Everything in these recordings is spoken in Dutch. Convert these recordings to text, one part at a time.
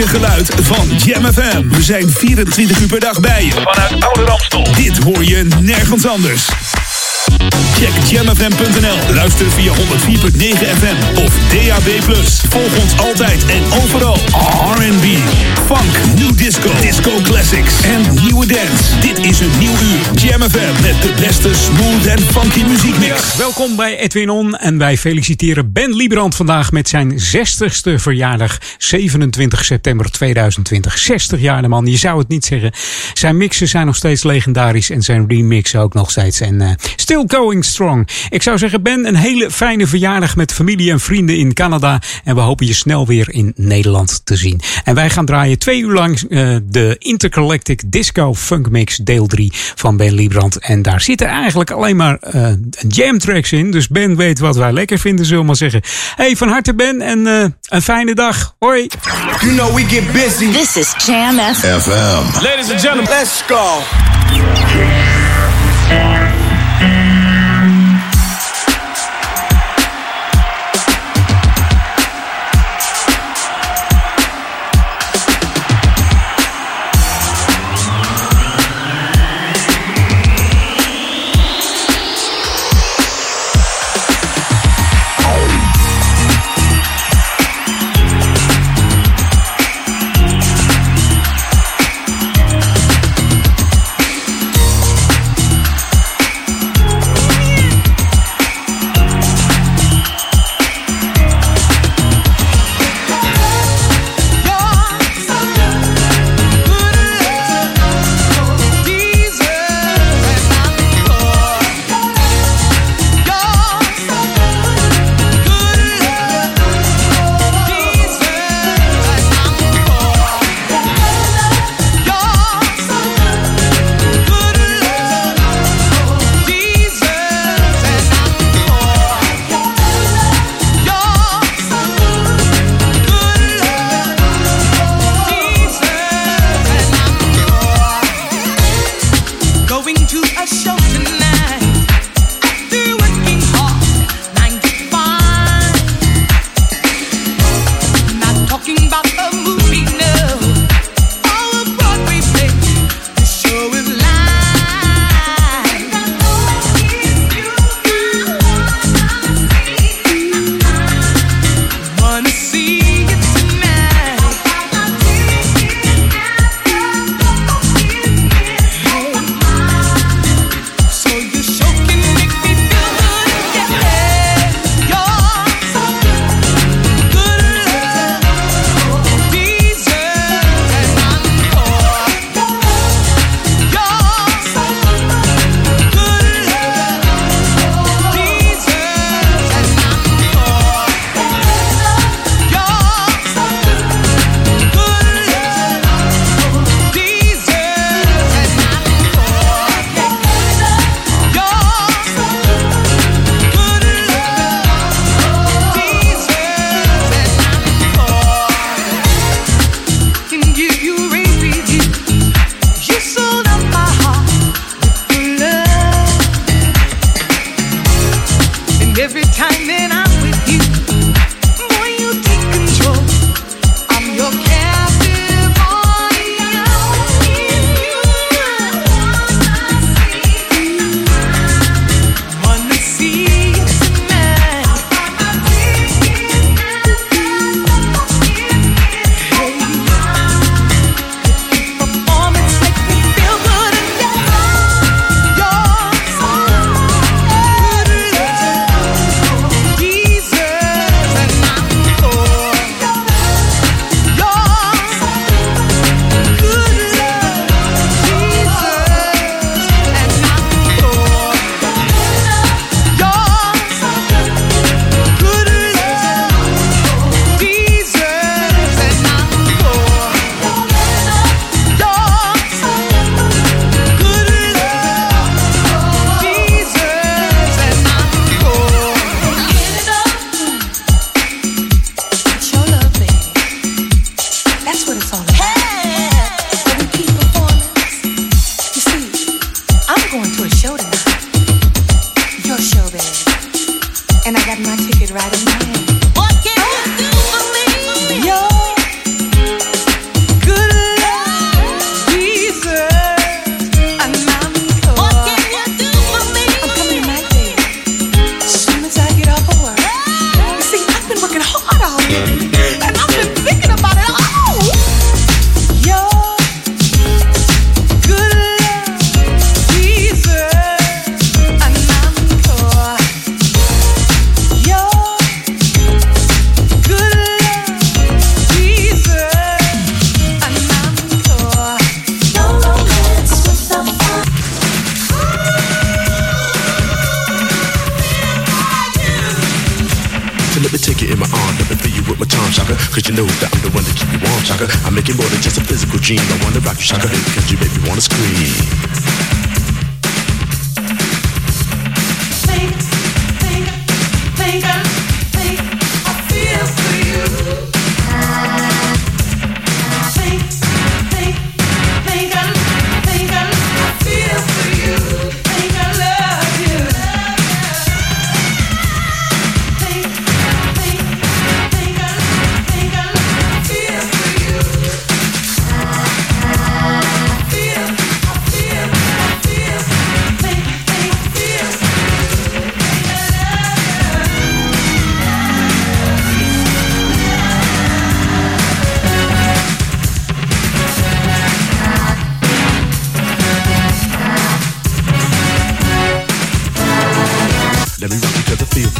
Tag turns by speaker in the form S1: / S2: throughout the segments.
S1: unieke geluid van Jam FM. We zijn 24 uur per dag bij je vanuit Oude Ramstel. Dit hoor je nergens anders. Check jamfm.nl. Luister via 104.9 FM of DAB+. Volg ons altijd en overal. R&B, funk, new disco, disco classics en nieuwe dance. Dit is een nieuw uur. Jam FM met de beste smooth en funky muziekmix.
S2: welkom bij Edwin On en wij feliciteren Ben Liebrand vandaag met zijn 60ste verjaardag. 27 september 2020. 60 jaar de man, je zou het niet zeggen. Zijn mixen zijn nog steeds legendarisch en zijn remixen ook nog steeds. En uh, still going strong. Ik zou zeggen, Ben, een hele fijne verjaardag met familie en vrienden in Canada. En we hopen je snel weer in Nederland te zien. En wij gaan draaien twee uur lang uh, de Intergalactic Disco Funk Mix deel 3 van Ben Liebrand. En daar zitten eigenlijk alleen maar uh, jam tracks in. Dus Ben weet wat wij lekker vinden, zullen we maar zeggen. Hey, van harte Ben en uh, een fijne dag. Hoi.
S3: You know we get busy.
S4: This is Jam
S5: FM. Ladies
S6: and
S3: gentlemen, let's go.
S7: every time.
S8: Cause you know that I'm the one that keep you warm, chaka. I'm making more than just a physical dream. I wanna rock you, chaka. Cause you make me wanna scream.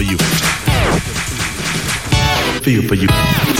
S8: for you. Feel for you.